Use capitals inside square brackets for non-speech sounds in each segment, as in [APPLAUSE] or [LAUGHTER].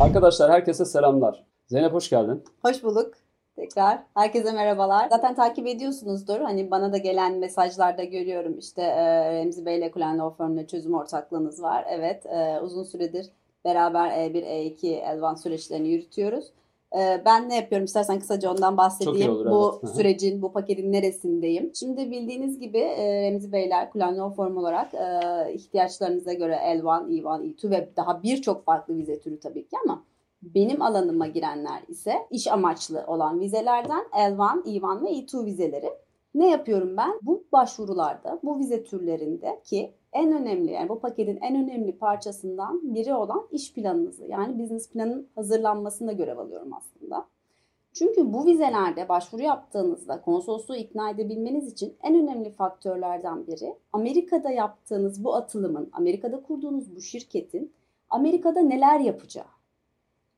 Arkadaşlar herkese selamlar. Zeynep hoş geldin. Hoş bulduk. Tekrar herkese merhabalar. Zaten takip ediyorsunuzdur. Hani bana da gelen mesajlarda görüyorum işte e, Remzi Bey ile Kulen Law Firm'le çözüm ortaklığınız var. Evet e, uzun süredir beraber E1, E2 Advanced süreçlerini yürütüyoruz. E, ben ne yapıyorum istersen kısaca ondan bahsedeyim. Olur, bu evet. Sürecin, bu paketin neresindeyim? Şimdi bildiğiniz gibi e, Remzi Beyler Law Firm olarak e, ihtiyaçlarınıza göre L1, E1, E2 ve daha birçok farklı vize türü tabii ki ama benim alanıma girenler ise iş amaçlı olan vizelerden L1, E1 ve E2 vizeleri. Ne yapıyorum ben? Bu başvurularda, bu vize türlerinde ki en önemli yani bu paketin en önemli parçasından biri olan iş planınızı yani business planın hazırlanmasında görev alıyorum aslında. Çünkü bu vizelerde başvuru yaptığınızda konsolosluğu ikna edebilmeniz için en önemli faktörlerden biri Amerika'da yaptığınız bu atılımın, Amerika'da kurduğunuz bu şirketin Amerika'da neler yapacağı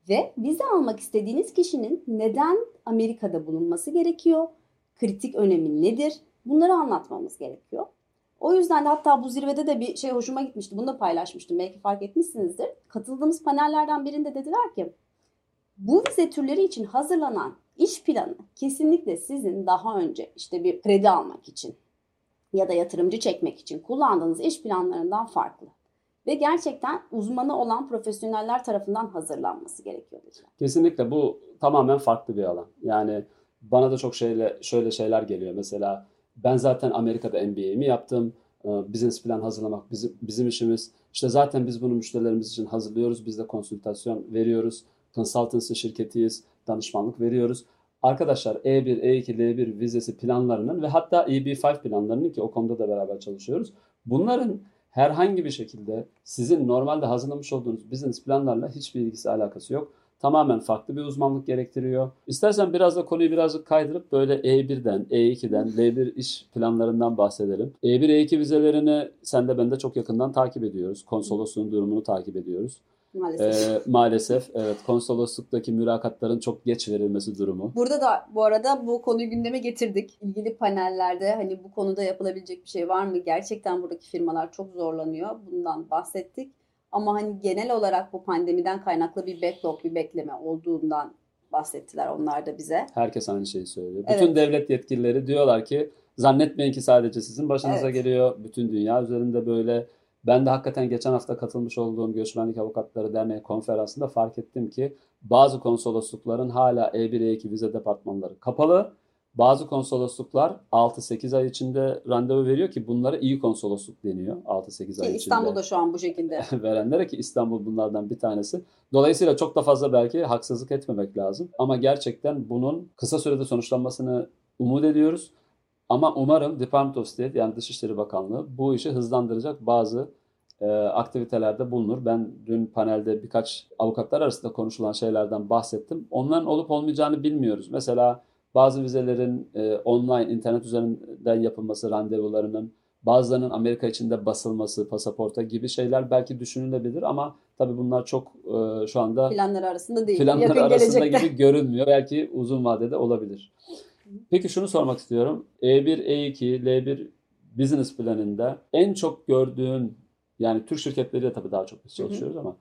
ve vize almak istediğiniz kişinin neden Amerika'da bulunması gerekiyor? Kritik önemi nedir? Bunları anlatmamız gerekiyor. O yüzden de hatta bu zirvede de bir şey hoşuma gitmişti. Bunu da paylaşmıştım. Belki fark etmişsinizdir. Katıldığımız panellerden birinde dediler ki bu vize türleri için hazırlanan iş planı kesinlikle sizin daha önce işte bir kredi almak için ya da yatırımcı çekmek için kullandığınız iş planlarından farklı. Ve gerçekten uzmanı olan profesyoneller tarafından hazırlanması gerekiyor. Kesinlikle bu tamamen farklı bir alan. Yani bana da çok şeyle şöyle şeyler geliyor. Mesela ben zaten Amerika'da MBA'mi yaptım. Ee, Business plan hazırlamak bizim, bizim işimiz. İşte zaten biz bunu müşterilerimiz için hazırlıyoruz. Biz de konsültasyon veriyoruz. Consultancy şirketiyiz. Danışmanlık veriyoruz. Arkadaşlar E E1, E2, L1 vizesi planlarının ve hatta EB5 planlarının ki o konuda da beraber çalışıyoruz. Bunların herhangi bir şekilde sizin normalde hazırlamış olduğunuz business planlarla hiçbir ilgisi alakası yok. Tamamen farklı bir uzmanlık gerektiriyor. İstersen biraz da konuyu birazcık kaydırıp böyle E1'den, E2'den, L1 iş planlarından bahsedelim. E E1, E2 vizelerini sen de ben de çok yakından takip ediyoruz. Konsolosluğun durumunu takip ediyoruz. Maalesef. Ee, maalesef evet konsolosluktaki mülakatların çok geç verilmesi durumu. Burada da bu arada bu konuyu gündeme getirdik. İlgili panellerde hani bu konuda yapılabilecek bir şey var mı? Gerçekten buradaki firmalar çok zorlanıyor. Bundan bahsettik. Ama hani genel olarak bu pandemiden kaynaklı bir backlog, bir bekleme olduğundan bahsettiler onlar da bize. Herkes aynı şeyi söylüyor. Evet. Bütün devlet yetkilileri diyorlar ki zannetmeyin ki sadece sizin başınıza Evet. geliyor. Bütün dünya üzerinde böyle. Ben de hakikaten geçen hafta katılmış olduğum Göçmenlik Avukatları Derneği konferansında fark ettim ki bazı konsoloslukların hala E1, E2 vize departmanları kapalı. Bazı konsolosluklar 6-8 ay içinde randevu veriyor ki bunlara iyi konsolosluk deniyor 6-8 ay Ki içinde. İstanbul'da şu an bu şekilde. [LAUGHS] verenlere ki İstanbul bunlardan bir tanesi. Dolayısıyla çok da fazla belki haksızlık etmemek lazım. Ama gerçekten bunun kısa sürede sonuçlanmasını umut ediyoruz. Ama umarım Department of State yani Dışişleri Bakanlığı bu işi hızlandıracak bazı e, aktivitelerde bulunur. Ben dün panelde birkaç avukatlar arasında konuşulan şeylerden bahsettim. Onların olup olmayacağını bilmiyoruz. Mesela bazı vizelerin e, online, internet üzerinden yapılması randevularının, bazılarının Amerika içinde basılması, pasaporta gibi şeyler belki düşünülebilir ama tabii bunlar çok e, şu anda Planlar arasında değil. planlar Yakın arasında gelecekte. gibi görünmüyor. Belki uzun vadede olabilir. Peki şunu sormak istiyorum. E E1, E2, L1 business planında en çok gördüğün yani Türk şirketleriyle tabii daha çok biz Hı hı. çalışıyoruz ama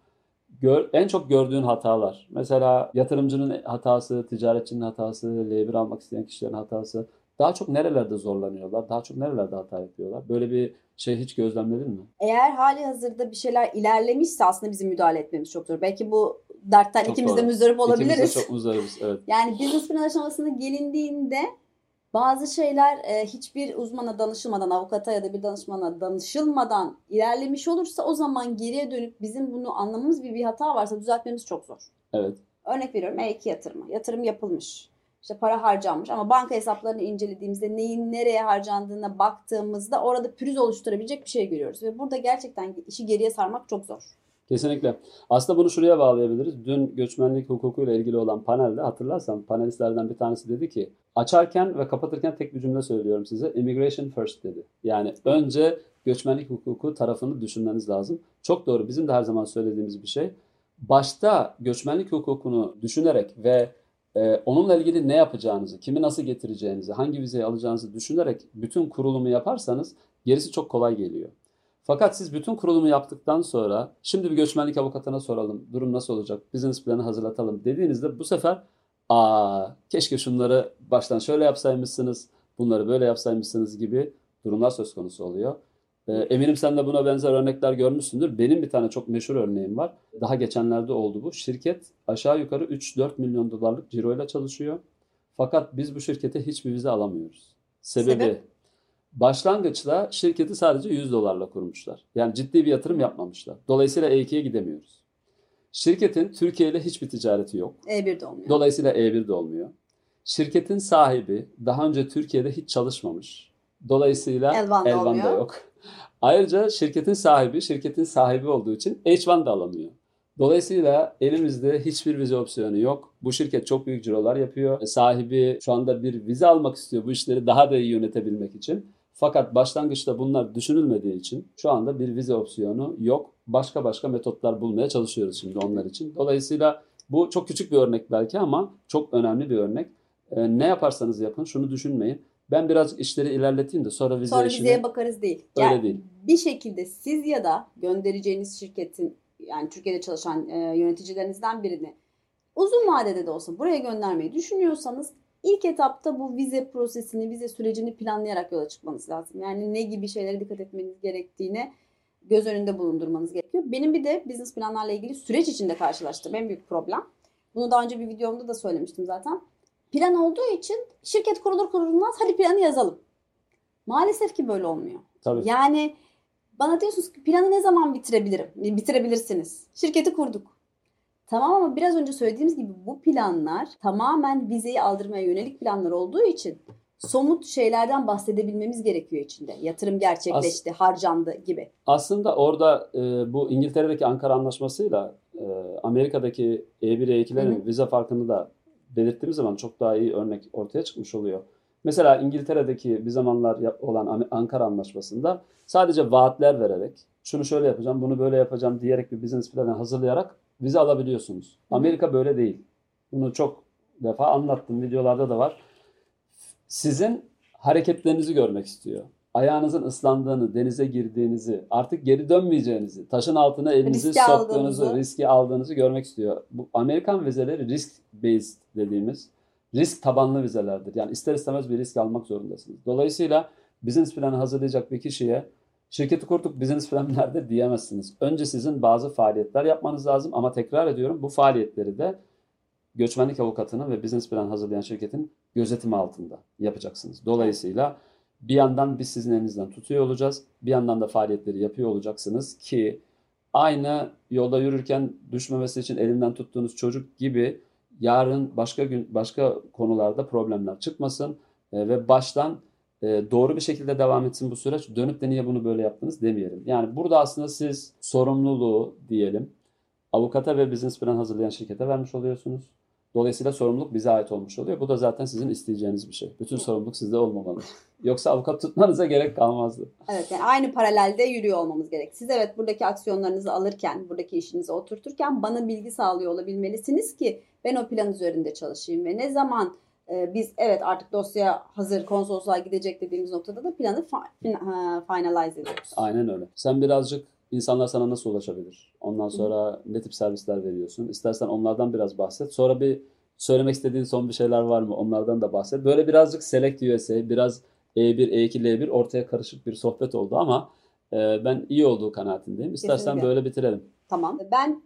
gör, en çok gördüğün hatalar. Mesela yatırımcının hatası, ticaretçinin hatası, L1 almak isteyen kişilerin hatası. Daha çok nerelerde zorlanıyorlar? Daha çok nerelerde hata yapıyorlar? Böyle bir şey hiç gözlemledin mi? Eğer hali hazırda bir şeyler ilerlemişse aslında bizim müdahale etmemiz çok zor. Belki bu dertten Çok ikimiz de doğru. müzdarip İkimiz de olabiliriz. çok muzdaribiz. Evet. Yani business plan aşamasına gelindiğinde bazı şeyler e, hiçbir uzmana danışılmadan, avukata ya da bir danışmana danışılmadan ilerlemiş olursa o zaman geriye dönüp bizim bunu anlamamız bir, bir hata varsa düzeltmemiz çok zor. Evet. Örnek veriyorum E2 yatırımı. Yatırım yapılmış. İşte para harcanmış ama banka hesaplarını incelediğimizde neyin nereye harcandığına baktığımızda orada pürüz oluşturabilecek bir şey görüyoruz. Ve burada gerçekten işi geriye sarmak çok zor. Kesinlikle. Aslında bunu şuraya bağlayabiliriz. Dün göçmenlik hukukuyla ilgili olan panelde hatırlarsan panelistlerden bir tanesi dedi ki açarken ve kapatırken tek bir cümle söylüyorum size. Immigration first dedi. Yani önce göçmenlik hukuku tarafını düşünmeniz lazım. Çok doğru. Bizim de her zaman söylediğimiz bir şey. Başta göçmenlik hukukunu düşünerek ve e, onunla ilgili ne yapacağınızı, kimi nasıl getireceğinizi, hangi vizeyi alacağınızı düşünerek bütün kurulumu yaparsanız gerisi çok kolay geliyor. Fakat siz bütün kurulumu yaptıktan sonra şimdi bir göçmenlik avukatına soralım. Durum nasıl olacak? Business planı hazırlatalım dediğinizde bu sefer aa keşke şunları baştan şöyle yapsaymışsınız, bunları böyle yapsaymışsınız gibi durumlar söz konusu oluyor. Ee, eminim sen de buna benzer örnekler görmüşsündür. Benim bir tane çok meşhur örneğim var. Daha geçenlerde oldu bu. Şirket aşağı yukarı 3-4 milyon dolarlık ciroyla çalışıyor. Fakat biz bu şirkete hiçbir vize alamıyoruz. Sebebi Sebep? Başlangıçta şirketi sadece 100 dolarla kurmuşlar. Yani ciddi bir yatırım yapmamışlar. Dolayısıyla E2'ye gidemiyoruz. Şirketin Türkiye ile hiçbir ticareti yok. E1'de olmuyor. Dolayısıyla E1 de olmuyor. Şirketin sahibi daha önce Türkiye'de hiç çalışmamış. Dolayısıyla Elvan da Elvan da olmuyor. yok. Ayrıca şirketin sahibi şirketin sahibi olduğu için H1 da alamıyor. Dolayısıyla elimizde hiçbir vize opsiyonu yok. Bu şirket çok büyük cirolar yapıyor. Sahibi şu anda bir vize almak istiyor bu işleri daha da iyi yönetebilmek için. Fakat başlangıçta bunlar düşünülmediği için şu anda bir vize opsiyonu yok. Başka başka metotlar bulmaya çalışıyoruz şimdi onlar için. Dolayısıyla bu çok küçük bir örnek belki ama çok önemli bir örnek. Ee, ne yaparsanız yapın şunu düşünmeyin. Ben biraz işleri ilerleteyim de sonra vize Sonra işini... vizeye bakarız değil. Öyle Yani değil. Bir şekilde siz ya da göndereceğiniz şirketin yani Türkiye'de çalışan e, yöneticilerinizden birini uzun vadede de olsa buraya göndermeyi düşünüyorsanız ilk etapta bu vize prosesini, vize sürecini planlayarak yola çıkmanız lazım. Yani ne gibi şeylere dikkat etmeniz gerektiğine göz önünde bulundurmanız gerekiyor. Benim bir de business planlarla ilgili süreç içinde karşılaştığım en büyük problem. Bunu daha önce bir videomda da söylemiştim zaten. Plan olduğu için şirket kurulur kurulmaz hadi planı yazalım. Maalesef ki böyle olmuyor. Tabii. Yani bana diyorsunuz ki planı ne zaman bitirebilirim? Bitirebilirsiniz. Şirketi kurduk. Tamam ama biraz önce söylediğimiz gibi bu planlar tamamen vizeyi aldırmaya yönelik planlar olduğu için somut şeylerden bahsedebilmemiz gerekiyor içinde. Yatırım gerçekleşti, harcandı gibi. Aslında orada e, bu İngiltere'deki Ankara Anlaşması'yla e, Amerika'daki E1, E2'lerin Hı hı. vize farkını da belirttiğimiz zaman çok daha iyi örnek ortaya çıkmış oluyor. Mesela İngiltere'deki bir zamanlar olan Ankara Anlaşması'nda sadece vaatler vererek şunu şöyle yapacağım, bunu böyle yapacağım diyerek bir business planı hazırlayarak vize alabiliyorsunuz. Amerika böyle değil. Bunu çok defa anlattım, videolarda da var. Sizin hareketlerinizi görmek istiyor. Ayağınızın ıslandığını, denize girdiğinizi, artık geri dönmeyeceğinizi, taşın altına elinizi Riski soktuğunuzu, aldığınızı. riski aldığınızı görmek istiyor. Bu Amerikan vizeleri risk based dediğimiz risk tabanlı vizelerdir. Yani ister istemez bir risk almak zorundasınız. Dolayısıyla business planı hazırlayacak bir kişiye şirketi kurduk business plan nerede diyemezsiniz. Önce sizin bazı faaliyetler yapmanız lazım ama tekrar ediyorum bu faaliyetleri de göçmenlik avukatının ve business plan hazırlayan şirketin gözetimi altında yapacaksınız. Dolayısıyla bir yandan biz sizin elinizden tutuyor olacağız. Bir yandan da faaliyetleri yapıyor olacaksınız ki aynı yolda yürürken düşmemesi için elinden tuttuğunuz çocuk gibi yarın başka gün başka konularda problemler çıkmasın e, ve baştan e, doğru bir şekilde devam etsin bu süreç. Dönüp de niye bunu böyle yaptınız demeyelim. Yani burada aslında siz sorumluluğu diyelim avukata ve business plan hazırlayan şirkete vermiş oluyorsunuz. Dolayısıyla sorumluluk bize ait olmuş oluyor. Bu da zaten sizin isteyeceğiniz bir şey. Bütün sorumluluk sizde olmamalı. [LAUGHS] Yoksa avukat tutmanıza gerek kalmazdı. Evet yani aynı paralelde yürüyor olmamız gerek. Siz evet buradaki aksiyonlarınızı alırken, buradaki işinizi oturturken bana bilgi sağlıyor olabilmelisiniz ki ben o plan üzerinde çalışayım ve ne zaman biz evet artık dosya hazır konsolosluğa gidecek dediğimiz noktada da planı finalize ediyoruz. Aynen öyle. Sen birazcık insanlar sana nasıl ulaşabilir? Ondan sonra ne tip servisler veriyorsun? İstersen onlardan biraz bahset. Sonra bir söylemek istediğin son bir şeyler var mı? Onlardan da bahset. Böyle birazcık Select USA, biraz E1, E2, L1 ortaya karışık bir sohbet oldu ama e, ben iyi olduğu kanaatindeyim. İstersen Kesinlikle. böyle bitirelim. Tamam. Ben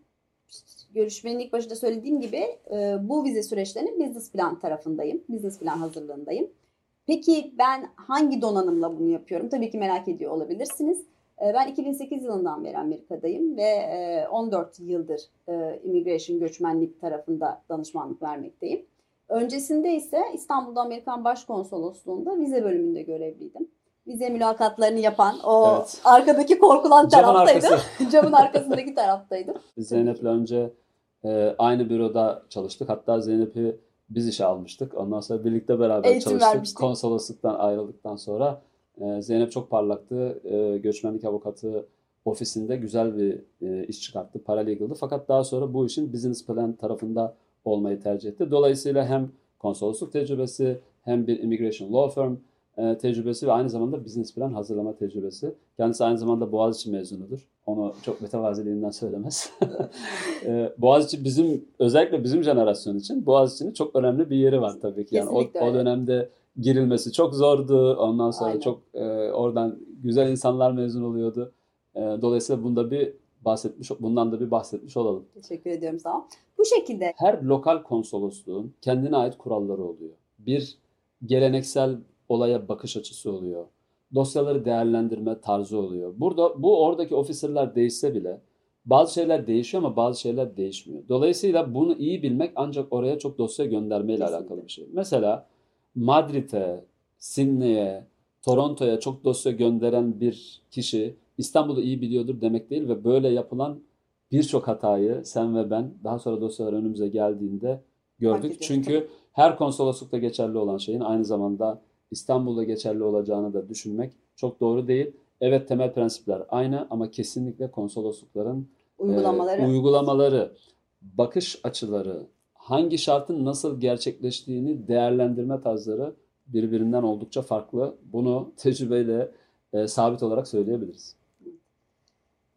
görüşmenin ilk başında söylediğim gibi e, bu vize süreçlerinin business plan tarafındayım. Business plan hazırlığındayım. Peki ben hangi donanımla bunu yapıyorum? Tabii ki merak ediyor olabilirsiniz. E, Ben 2008 yılından beri Amerika'dayım ve e, 14 yıldır e, immigration göçmenlik tarafında danışmanlık vermekteyim. Öncesinde ise İstanbul'da Amerikan Başkonsolosluğu'nda vize bölümünde görevliydim. Vize mülakatlarını yapan o Evet. arkadaki korkulan Camın taraftaydım. arkası. [LAUGHS] Camın arkasındaki taraftaydım. Biz Zeynep'le önce e, aynı büroda çalıştık. Hatta Zeynep'i biz işe almıştık. Ondan sonra birlikte beraber Eğitim çalıştık. vermiştik. Konsolosluktan ayrıldıktan sonra e, Zeynep çok parlaktı. E, göçmenlik avukatı ofisinde güzel bir e, iş çıkarttı. Paralegal'dı. Fakat daha sonra bu işin business plan tarafında olmayı tercih etti. Dolayısıyla hem konsolosluk tecrübesi hem bir immigration law firm e, tecrübesi ve aynı zamanda business plan hazırlama tecrübesi. Kendisi aynı zamanda Boğaziçi mezunudur. Onu çok mütevaziliğinden söylemez. [LAUGHS] e, Boğaziçi bizim özellikle bizim jenerasyon için Boğaziçi'nin çok önemli bir yeri var tabii ki. Yani o, Kesinlikle o öyle. dönemde girilmesi çok zordu. Ondan sonra Aynen. çok e, oradan güzel insanlar mezun oluyordu. E, dolayısıyla bunda bir bahsetmiş bundan da bir bahsetmiş olalım. Teşekkür ediyorum sana. Bu şekilde Her lokal konsolosluğun kendine ait kuralları oluyor. Bir geleneksel olaya bakış açısı oluyor. Dosyaları değerlendirme tarzı oluyor. Burada bu oradaki officer'lar değişse bile bazı şeyler değişiyor ama bazı şeyler değişmiyor. Dolayısıyla bunu iyi bilmek ancak oraya çok dosya göndermeyle Kesinlikle. alakalı bir şey. Mesela Madrid'e, Sydney'e, Toronto'ya çok dosya gönderen bir kişi İstanbul'u iyi biliyordur demek değil ve böyle yapılan birçok hatayı sen ve ben daha sonra dosyalar önümüze geldiğinde gördük. Çünkü her konsoloslukta geçerli olan şeyin aynı zamanda İstanbul'da geçerli olacağını da düşünmek çok doğru değil. Evet temel prensipler aynı ama kesinlikle konsoloslukların uygulamaları e, uygulamaları, bakış açıları, hangi şartın nasıl gerçekleştiğini değerlendirme tarzları birbirinden oldukça farklı. Bunu tecrübeyle e, sabit olarak söyleyebiliriz.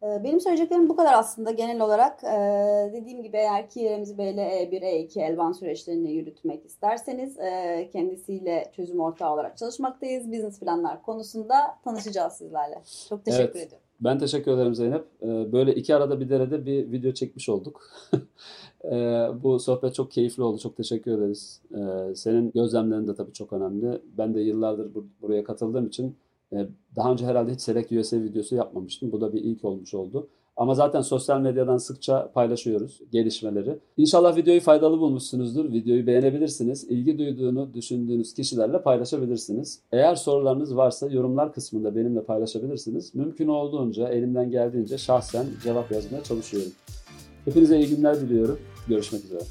Ee, Benim söyleyeceklerim bu kadar aslında genel olarak. Ee, dediğim gibi eğer ki Remzi Bey'le E1, E2 Elvan süreçlerini yürütmek isterseniz e, kendisiyle çözüm ortağı olarak çalışmaktayız. Business planlar konusunda tanışacağız sizlerle. Çok teşekkür Evet. ediyorum. Ben teşekkür ederim Zeynep. E, böyle iki arada bir derede bir video çekmiş olduk. [LAUGHS] Bu sohbet çok keyifli oldu. Çok teşekkür ederiz. Senin gözlemlerin de tabii çok önemli. Ben de yıllardır bur- buraya katıldığım için daha önce herhalde hiç Select USA videosu yapmamıştım. Bu da bir ilk olmuş oldu. Ama zaten sosyal medyadan sıkça paylaşıyoruz gelişmeleri. İnşallah videoyu faydalı bulmuşsunuzdur. Videoyu beğenebilirsiniz. İlgi duyduğunu düşündüğünüz kişilerle paylaşabilirsiniz. Eğer sorularınız varsa yorumlar kısmında benimle paylaşabilirsiniz. Mümkün olduğunca elimden geldiğince şahsen cevap yazmaya çalışıyorum. Hepinize iyi günler diliyorum. Görüşmek üzere.